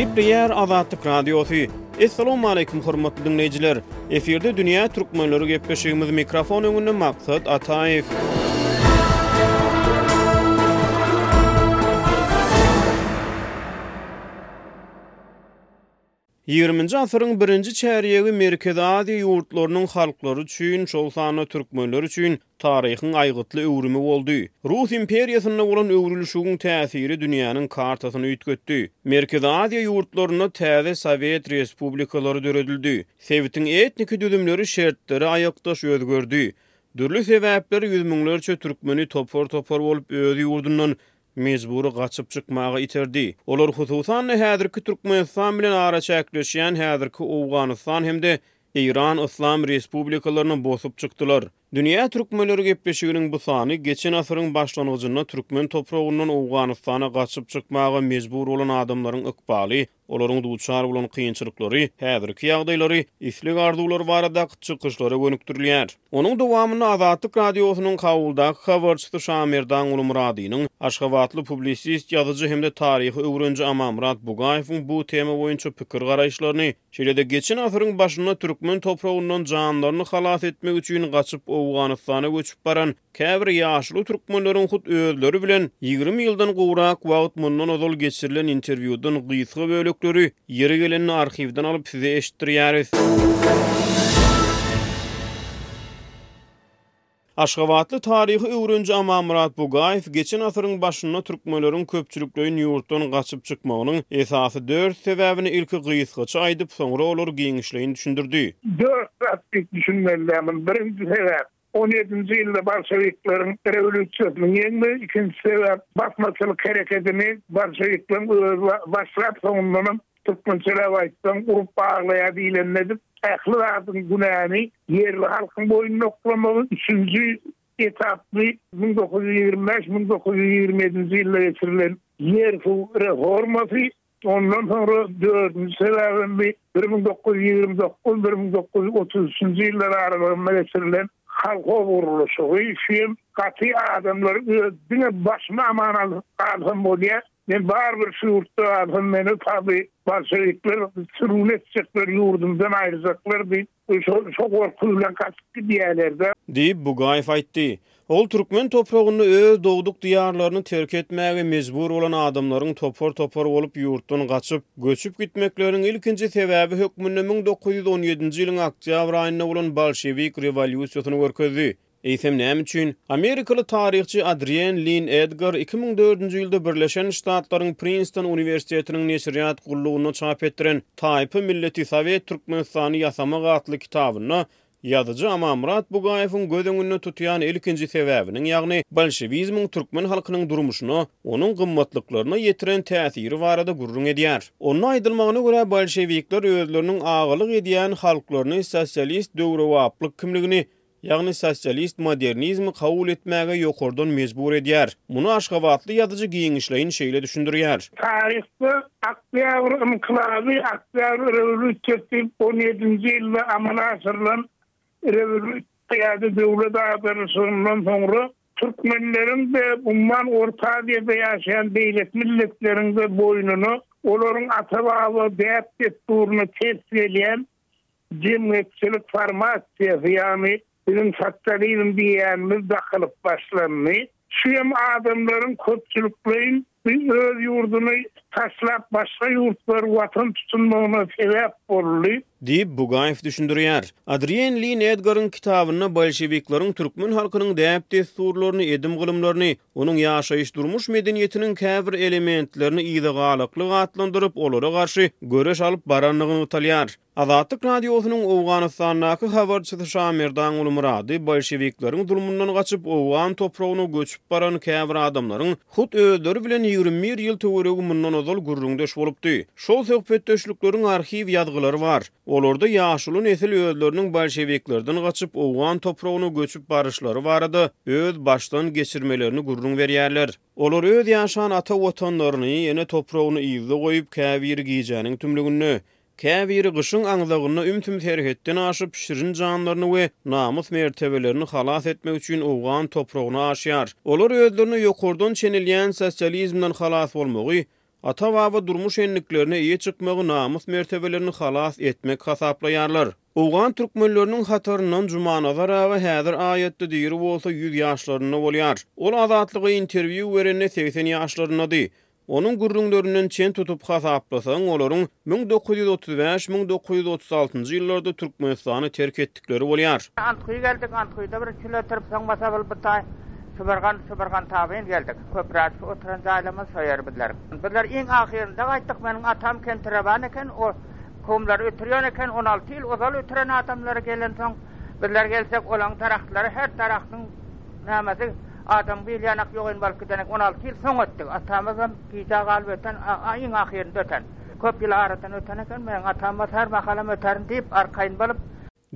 Gepleýär Azatlyk Radiosy. Assalamualaikum hormatly diňleýjiler. Efirde dünýä türkmenleri gepleşigimiz mikrofon öňünde Maksat Ataýew. Ýigriminji asyryň birinji çärýegi Merkezi Aziýa ýurtlarynyň halklary üçin, şol sanda türkmenler üçin taryhyň aýgytly öwrümi boldy. Rus imperiýasynda bolan öwrülişigiň täsiri dünýäniň kartasyny üýtgetdi. Merkezi Aziýa ýurtlarynda täze sowet respublikalary döredildi. Sebitiň etniki düzümleri şertlere aýakdaş özgerdi. Dürli sebäpler ýüz müňlerçe türkmeni topar-topar bolup öz ýurdundan mejbury gaçyp çykmaga iterdi. Olar hususan-da häzirki Türkmenistan bilen araçäkleşýän häzirki Owganystan hem-de Eýran Yslam Respublikalaryny bosup çykdylar. Dünýä türkmenleri gepleşiginiň bu sany geçen asyryň başlangyjynda türkmen topragyndan Owganystana gaçyp çykmaga mejbur bolan adamlaryň ykbaly olaryň duçar bolan kynçylyklary, häzirki ýagdaýlary, isleg-arzuwlary baradaky çykyşlary gönükdirilýär. Onuň dowamynda Azatlyk Radiosynyň Kabuldaky habarçysy Şamerdan Gulumyradynyň, aşgabatly publisist, ýazyjy hem-de taryhy öwreniji Amanmyrat Bugaýewiň bu tema boýunça pikir-garaýyşlaryny, şeýle-de geçen asyryň başynda türkmen topragyndan janlaryny halas etmek üçin gaçyp Owganystana göçüp baran Käbir ýaşuly türkmenleriň hut özleri bilen ýigrimi ýyldan gowrak wagt mundan ozal geçirilen interwýudan gysga bölekleri ýeri gelende arhiwden alyp size eşitdirýäris. Aşgabatly taryhy öwreniji Amanmyrat Bugaýew geçen asyryň başynda türkmenleriň köpçülikleýin ýurtdan gaçyp çykmagynyň esasy dört sebäbini ilki gysgaça aýdyp, soňra olary giňişleýin düşündirdi. Dört zat diýip düşünmelidigimiz, birinji sebäp, On ýedinji ýylda bolşewikleriň rewolýusiýasynyň ýeňmegi ikinji sebäp, basmaçylyk hereketini bolşewikleriň özi başlap, soňundanam, türkmençeläp aýtsaň, urup baglaýar diýlenini edip, ähli zadyň günäni ýerli halkyň boýnuna oklamagy, üçünji etaply müň dokuz ýüz ýigrimi bäş-müň dokuz ýüz ýigrimi ýedinji ýylda geçirilen ýer-suw reformasy, Ondan soňra dördünji sebäbem bi bir müň dokuz ýüz ýigrimi dokuz, bir müň dokuz ýüz otuz üçünji ýyllar aralygynda geçirilen kolhoz gurluşygy, şu hem gaty adamlar öz diňe başymy aman al galsam bolýa, men barybir şu ýurtda galsam meni tabi bolşewikler sürgün etjekler, ýurdumdan aýyrjaklar diýip, Ol şo gorky bilen gaçyp gidýärler-de. Diýip, Bugaýew aýtdy. Ol türkmen topragynda öz dogduk diýarlaryny terk etmäge mejbur bolan adamlaryň topar-topar bolup ýurtdan gaçyp, göçüp gitmekleriniň ilkinji sebäbi hökmünde müň dokuz ýüz on ýedinji ýylyň oktýabr aýynda bolan bolşewik rewolýusiýasyny görkezdi. Eýsem näme üçin? Amerikaly taryhçy Adrienne Linn Edgar iki müň dördünji ýylda Birleşen Ştatlaryň Prinston uniwersitetiniň neşirýat gullugynda çap etdiren Taýpa milleti sowet Türkmenistany ýasamak atly kitabynda ýazyjy Amanmyrat Bugaýewiň göz öňünde tutýan ilkinji sebäbiniň ýagny bolşewizmiň türkmen halkynyň durmuşyna, onuň gymmatlyklaryna ýetiren täsiri barada gürrüň edýär. Onda aýdylmagyna görä bolşewikler özleriniň agalyk edýän halklaryny sosialist döwrebaplyk kimligini ýagny sosialist modernizmi kabul etmäge ýokardan mejbur edýär. Muny aşgabatly ýazyjy giňişleýin şeýle düşündirýär. Taryhda Oktýabr ynkylaby, Oktýabr rewolýusiýasy diýip on ýedinji ýylda amala aşyrylan rewolýusiýa ýa-da döwlet agdaryşygyndan soňra türkmenleriň-de, umman Orta Aziýada ýaşaýan beýleki milletleriň-de boýnuna, olaryň ata-baba däp-dessuryna ters gelýän Jemgyýetçilik formasiýasy, ýagny biziň sosializm diýýänimiz dakylyp başlandy. Şu hem adamlaryň köpçülikleýin bir öz ýurduny taşlap başga ýurtlary watan tutunmagyna sebäp boldy. Diýip, Bugaýew düşündirýär. Adrian Lin Edgaryň kitabynda bolşewikleriň türkmen halkynyň däp-dessurlaryny, edim-gylymlaryny, Onuň ýaşaýyş-durmuş medeniýetiniň käbir elementlerini yzagalaklyk atlandyryp, olara garşy göreş alyp barandygy nygtalýar. Azatlyk Radiosynyň Owganystandaky habarçysy Şamerdan Gulmyrady bolşewikleriň zulmundan gaçyp, owgan topragyna göçüp baran käbir adamlaryň hut özleri bilen ýigrimi bir ýyl töweregi mundan ozal gürrüňdeş bolupdy. Şol söhbetdeşlikleriň arhiw ýazgylary bar. Olarda ýaşuly nesil özleriniň bolşewiklerden gaçyp, owgan topragyna göçüp baryşlary barada öz başdan geçirmelerini gürrüň berýärler. Olar öz ýaşan ata Watanlaryny, ene topragyny yzda goýup, käbiri gijäniň tümlüginde, käbiri gyşyň aňzagynda ümsüm serhetden aşyp, şirin janlaryny we namys-mertebelerini halas etmek üçin owgan topragyna aşýar. Olar özlerine ýokardan çenilýän sosializmden halas bolmagy, Ata-baba durmuş endiklerine eýe çykmagy namys-mertebelerini halas etmek hasaplaýarlar. Owgan türkmenleriniň hataryndan Jumanazar aga häzir aýatda diri bolsa ýüz ýaşlarynda bolýar. Ol Azatlyga interwýu berende segsen ýaşlaryndady. Onuň gürrüňlerinden çen tutup hasaplasaň olaryň müň dokuz ýüz otuz bäş-müň dokuz ýüz otuz altynjy ýyllarda Türkmenistany terk etdikleri, leri bolýar. Antguý geldik. Antguýda bir çil oturyp, soň basa bil bu taý Şuburgan, Şuburgan tabyn geldik. Köpräk şu oturan jaýlarymyz şo ýer bizleriň. Bizler iň ahyrynda gaýtdyk. Meniň atam kentiraban eken. O kumlary ötürýän eken. On alty ýyl ozal ötüren adamlary gelensoň, bizler gelsek, olaň daragtlary, her daragtyň nämesi, adam gyýylýanak ýoginbal gidenek. On alty ýyl soň ötdi. Atamyzam gijä galyp öten, a-a iň ahyrynda öten. Köp ýyl aradan öten eken, meniň atam bolsa her mahalam öterin diýip, arkaýyn bolup.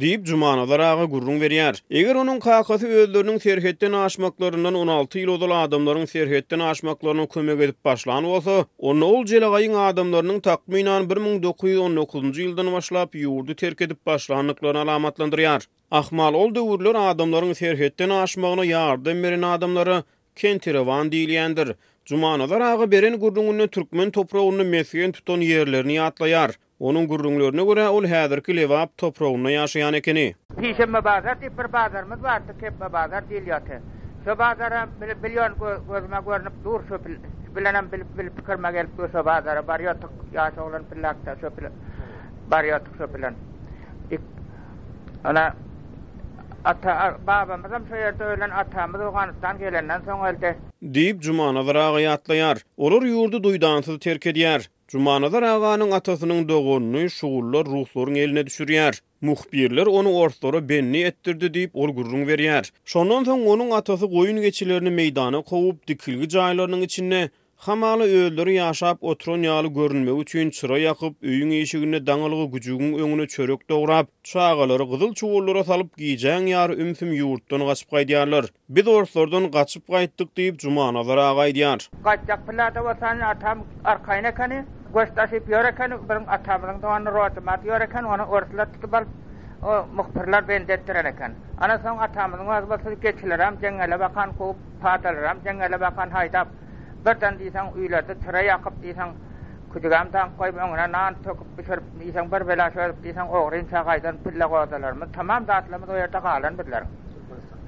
Diýip, Jumanazar aga gürrüň berýär. Eger onuň kakasy özleriniň serhetden aşmaklaryndan on alty ýyl ozal adamlaryň serhetden aşmaklaryna kömek edip başlan bolsa, onda ol jelegaýyň adamlarynyň, takmynan, bir müň dokuz ýüz on dokuzynjy ýyldan başlap ýurdy terk edip başlandyklaryny alamatlandyrýar. Ahmal ol döwürler adamlaryň serhetden aşmagyna ýardam beren adamlara Kentirewan diýilýändir. Jumanazar aga beren gürrüňinde türkmen topragynda mesgen tutan ýerlerini ýatlaýar. Onuň gürrüňlerine görä, ol häzirki Lebap topragynda ýaşaýan ekeni. Sişenbe bazar diýip bir bazarymyz bardy, Kepbe bazar diýilýärdi. Şo bazaram bile bilýän gözüme görnüp dur, şo bilenem bilip bilip pikirime gelip dur şo bazara barýardyk, ýaş oglan pillakda şo barýardyk şo bilen. Ik, ana, Ata, babamyzam şo ýerde ölen, atamyz Owganystan gelenden soň öldi. Diýip, Jumanazar aga ýatlaýar. Olar ýurdy duýdansyz terk edýär. Jumanazar aganyň atasynyň doganyny şugullar ruslaryň eline düşürýär. Muhbirler ony orslara bendi etdirdi diýip, ol gürrüň berýär. Şondan soň onuň atasy goýun-geçilerini meýdana kowup, dikilgi jaýlarynyň içinde Hamala özleri ýaşap oturan ýaly görünmegi üçin çyra ýakyp, öýüň işiginde daňylgy güjügiň öňüne çörek dograp, çagalary gyzyl çuwullara salyp gijäň ýary ümsüm ýurtdan gaçyp gaýdýarlar. Biz orslardan gaçyp gaýtdyk diýip, Jumanazar aga aýdýar. Gaýtjak pillada bolsany atam arkaýyn ekeni, göç daşyp ýör ekeni, biziň atamyzyň dogany Rodymat ýör eken, ony orslar tutup alyp, muhbirler bendi etdiren eken. Ana soň atamyzyň özi bolsa geçilerem jeňňelep akan kowup, padalaram jeňňelep akan haýdap, Birden diýseň öýlerde çyra ýakyp diýseň küdügäm daňyp goýup öňüne nan töküp bişirip diýseň bir bela çözüp diýseň ogrynça gaýdan pille gozalarymyz tamam zatlarymyz o ýerde galan bizleriň.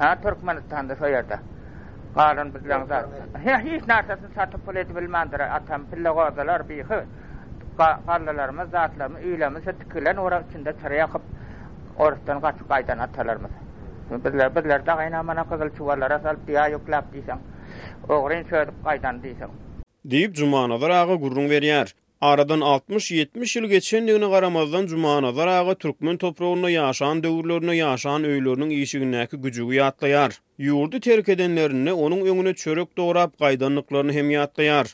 Hä Türkmenistanda şo ýerde galan bizleriň zat. Hä hiç närsesini satyp pul edibilmändir atam pille gozalar bihi gallalarymyz zatlarymyz öýlerimiz şo tikilen ora içinde çyra ýakyp orusdan gaçyp gaýdan atalarymyz. Bizler bizler dagyna mana gyzyl çuwallara salyp ýa ýükläp diýseň. Ogryn çözüp gaýdan diýseň. Diýip, Jumanazar aga gürrüň berýär. Aradan altmyş-ýetmiş ýyl geçendigine garamazdan, Jumanazar aga türkmen topragynda ýaşan döwürlerinde ýaşan öýleriniň işigindäki güjügi ýatlaýar. Ýurdy terk edenlerinde, onuň öňüne çörek dograp gaýdandyklaryny hem ýatlaýar.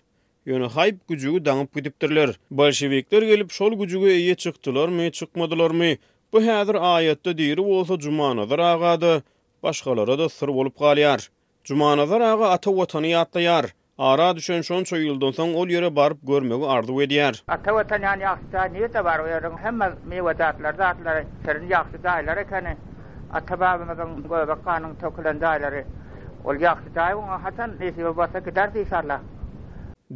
Ýöne haýp, güjügi daňyp gidipdirler. Bolşewikler gelip, şol güjüge eýe çykdylarmy, çykmadylarmy, bu häzir aýatda diri bolsa Jumanazar aga-da, başgalara-da syr bolup galýar. Jumanazar aga ata Watany ýatlaýar. Ara düşen şonça ýyldan soň ol ýere baryp görmegi arzuw edýär. Ata Watan ýaly ýagşy jaý nirde bar? Bu ýerden hemme miwe zatlary zatlary şirin ýagşy jaýlar ekeni. Ata babamyzyň göbek ganyň tökülen jaýlary. Ol ýagşy jaý oňa haçan nesibe bolsa gideris inşallah.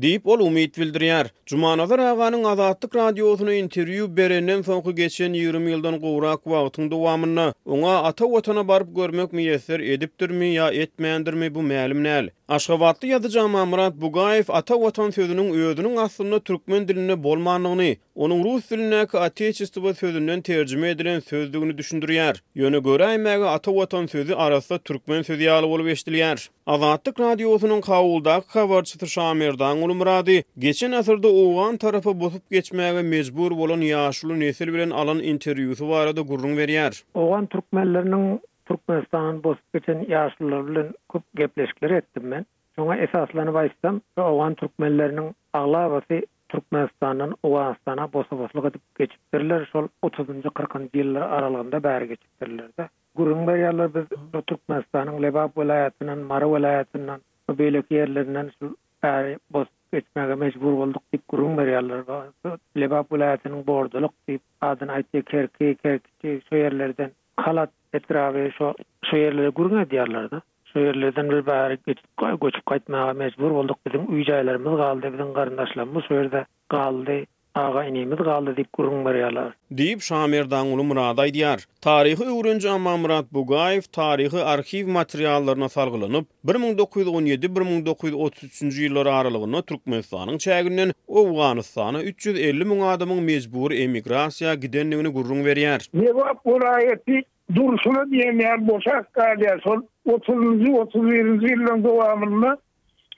Diýip ol umyt bildirýär. Jumanazar aganyň Azatlyk Radiosyna interwýu berenden soňky geçen ýigrimi ýyldan gowrak wagtyň dowamynda oňa ata Watana baryp görmek miýesser edipdirmi ýa etmändirmi bu mälim däl. Aşgabatly ýazyjy Amanmyrat Bugaýew ata Watan sözüniň özüniň aslynda türkmen dilinde bolmandygyny, onuň rus dilindäki Oteçestowo sözünden terjime edilen sözdügini düşündirýär. Ýöne göräýmäge ata Watan sözi arassa türkmen sözi ýaly bolup eşidilýär. Azatlyk Radiosynyň Kabuldaky habarçysy Şamerdan Gulmyrady geçen asyrda owgan tarapa bosup geçmäge mejbur bolan ýaşuly nesil bilen alan interwýusy barada gürrüň berýär. Owgan türkmenleriniň Türkmenistany bosup geçen ýaşulylar bilen köp gepleşikler etdim men. Şoňa esaslanyp aýtsam, şu owgan türkmenleriniň aglabasy Türkmenistandan Owganystana bosa-boslyk edip geçipdirler, şol otuzynjy-kyrkynjy ýyllar aralygynda bäri geçipdirler-de. Gürrüň berýärler, biz şu Türkmenistanyň Lebap welaýatyndan, Mary welaýatyndan we beýleki ýerlerinden şu äri bosup geçmäge mejbur bolduk diýip gürrüň berýärler. Şu Lebap welaýatynyň Bordalyk diýip adyny aýtdy, Kerki, Kerkiçi şo ýerlerden, Halat etraby şo şo ýerlere gürrüň edýärler-de. Şo ýerlerden biz bu äri geçip göçüp gaýtmaga mejbur bolduk, biziň uý-jaýlarymyz galdy, biziň garyndaşlarymyz şo ýerde galdy, aga-inimiz galdy diýip gürrüň berýärler. Diýip, şa Merdanguly Myrad aýdýar. Taryhy öwreniji Amanmyrat Bugaýew taryhy arhiw materiallaryna salgylanyp, bir müň dokuz ýüz on ýedi-bir müň dokuz ýüz otuz üçünji ýyllar aralygynda Türkmenistanyň çäginden Owganystana üç ýüz elli müň adamyň mejbury emigrasiýa gidendigini gürrüň berýär. Lebap welaýaty durşuna diýen ýaly boşap galýar. Şol otuzynjy-otuz birinji ýyllaryň dowamynda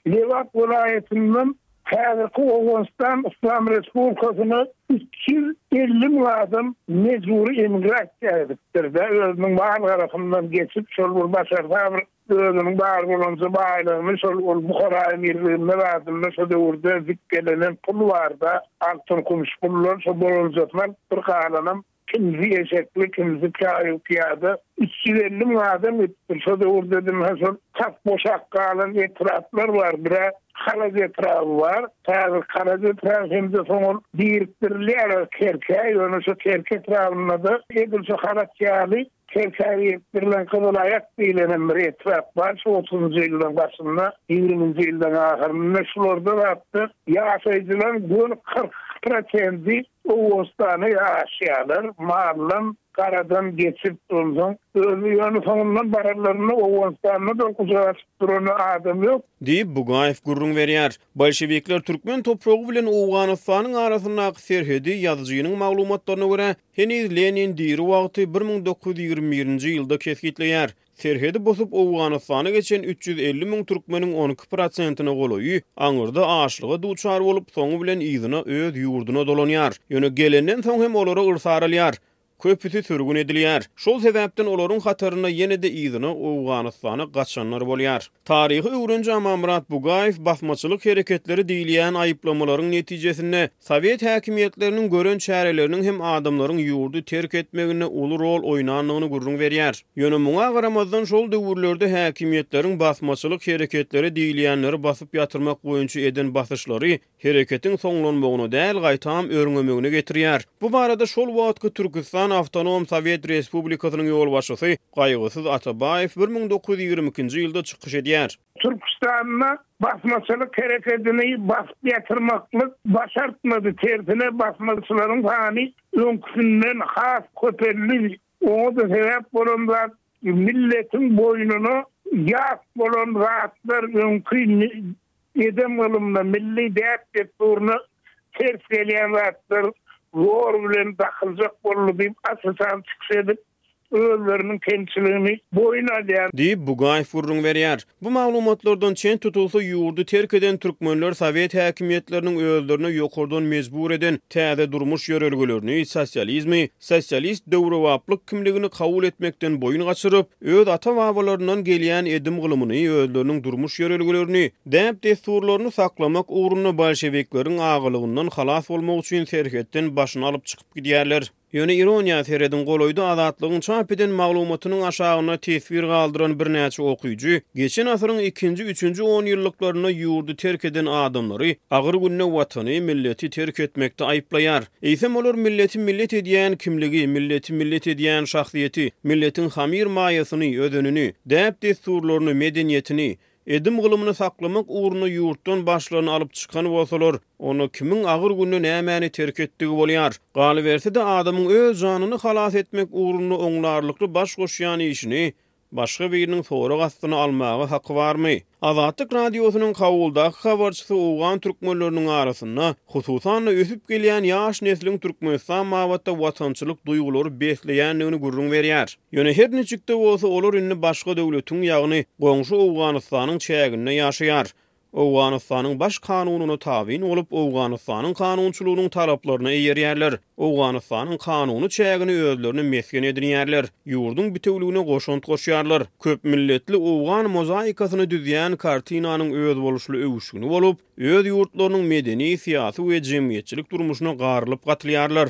Lebap welaýatyndan häzirki Owganystan Yslam Respublikasyna üç ýüz elli müň adam mejbury emigrasiýa edipdir-de, özüniň mal-garasyndan geçip, şol bir başarsa bir özüniň bar bolanja baýlygyny şol ol Buhara emirliginde zadynda şo döwürde zikgelenen pul bar-da, altyn-kümüş pullar, şo bolanjasyny alyp, bir galanam Kimsi eşekli, kimsi käýük ýa-da üç ýüz elli müň adam gidipdursa-da, ýurda diňe şol tas boşap galan etraplar bar. Bir-ä Halaz etraby bar. Häzir Halaz etraby hem-de soň ol birikdirilýär Kerkä. Ýöne şu Kerki etrabynda-da edil şu Halaz ýaly Tersäge gelip birilen Gyzylaýak diýlenem bir etrap bar. Şu otuzynjy ýyllaryň başynda, ýigriminji ýyllaryň ahyrynda şularda zatda ýaşaýjylaryň göni kyrk prosendi Owganystana ýaşýarlar. Maldan, garadan geçip, onsoň özi ýöne soňundan bararlarynda Owganystanda-da ol gujak açyp duran adam ýok. Diýip, Bugaýew gürrüň berýär. Bolşewikler türkmen topragy bilen Owganystanyň arasyndaky serhedi, ýazyjynyň maglumatlaryna görä, Heniz Lenin diri wagty bir müň dokuz ýüz ýigrimi birinji ýylda kesgitleýär. Serhedi bosup Owganystana geçen üç ýüz elli müň türkmeniň on iki prosentine golaýy aňyrda açlyga duçar bolup, soňy bilen yzyna öz ýurduna dolanýar. Ýöne gelenden soň hem olara yrs arylýar. Köpüsi sürgün edilýär. Şol sebäpden olaryň hatarynda ýene-de yzyna Owganystana gaçanlar bolýar. Taryhy öwreniji Amanmyrat Bugaýew basmaçylyk hereketleri diýilýän aýyplamalaryň netijesinde sowet häkimiýetleriniň gören çäreleriniň hem adamlaryň ýurdy terk etmeginde uly rol oýnandygyny gürrüň berýär. Ýöne muňa garamazdan şol döwürlerde häkimiýetleriň basmaçylyk hereketleri diýilýänleri basyp ýatyrmak boýunça eden basyşlary hereketiň soňlanmagyna däl, gaýtam örňemegine getirýär. Bu barada şol wagtky Türküstan Awtonom Sowet Respublikasynyň ýolbaşçysy Gaýgysyz Atabaýew bir müň dokuz ýüz ýigrimi ikinji ýylda çykyş edýär. Türküstanda basmaçylyk hereketini basyp ýatyrmaklyk başartmady, tersine basmaçylaryň sany öňküsinden has köpeldi. Oňa-da sebäp bolan zat milletiň boýnuna ýat bolan zatlar, öňki Edem-gylymyna, milli däp-dessuryna ters gelýän zatlar zor bilen dakyljak boldy diýip, Asesan çykyş edip, özleriniň kemçiligini boýun alýan. Diýip, Bugaýew gürrüň berýär. Bu maglumatlardan çen tutulsa, ýurdy terk eden türkmenler sowet häkimiýetleriniň özlerine ýokardan mejbur eden täze durmuş ýörelgelerini, sosializmi, sosialist döwrebaplyk kimligini kabul etmekden boýun gaçyryp, öz ata-babalaryndan gelýän edim-gylymyny, özleriniň durmuş ýörelgelerini, däp-dessurlaryny saklamak ugrunda bolşewikleriň agylygyndan halas bolmak üçin serhetden başyny alyp çykyp gidýärler. Ýöne ironiýa serediň, golaýda Azatlygyň çap eden maglumatynyň aşagynda teswir galdyran birnäçe okyjy geçen asyryň ikinji-üçünji onýyllyklarynda ýurdy terk eden adamlary agyr günde watany, milleti terk etmekde aýyplaýar. Eýsem olar milleti millet edýän kimligi, milleti millet edýän şahsyýeti, milletiň hamyr maýasyny, özenini, däp-dessurlaryny, medeniýetini, edim-gylymyny saklamak ugrunda ýurtdan başlaryny alyp çykan bolsalar, onda kimiň agyr günde nämäni terk etdigi bolýar? Galyberse-de, adamyň öz janyny halas etmek ugrunda oňňarlykly baş goşýan işini Başga biriniň sorag astyna almaga haky barmy? Azatlyk Radiosynyň Kabuldaky habarçysy owgan türkmenleriniň arasynda, hususan-da, ösüp gelýän ýaş nesliň Türkmenistan babatda watançylyk duýgulary besleýändigini gürrüň berýär. Ýöne her niçik-de bolsa, olar indi başga döwletiň, ýagny goňşy Owganystanyň çäginde ýaşaýar. Owganystanyň Baş kanunyna tabyn bolup, Owganystanyň kanunçylygynyň talaplaryna eýerýärler, Owganystanyň kanuny çägini özlerine mesgen edinýärler, ýurduň bitewligine goşant goşýarlar. Köp milletli owgan mozaikasyny düzýän kartinanyň özboluşly öwüşgini bolup, öz ýurtlarynyň medeni, syýasy we jemgyýetçilik durmuşyna garylyp gatylýarlar.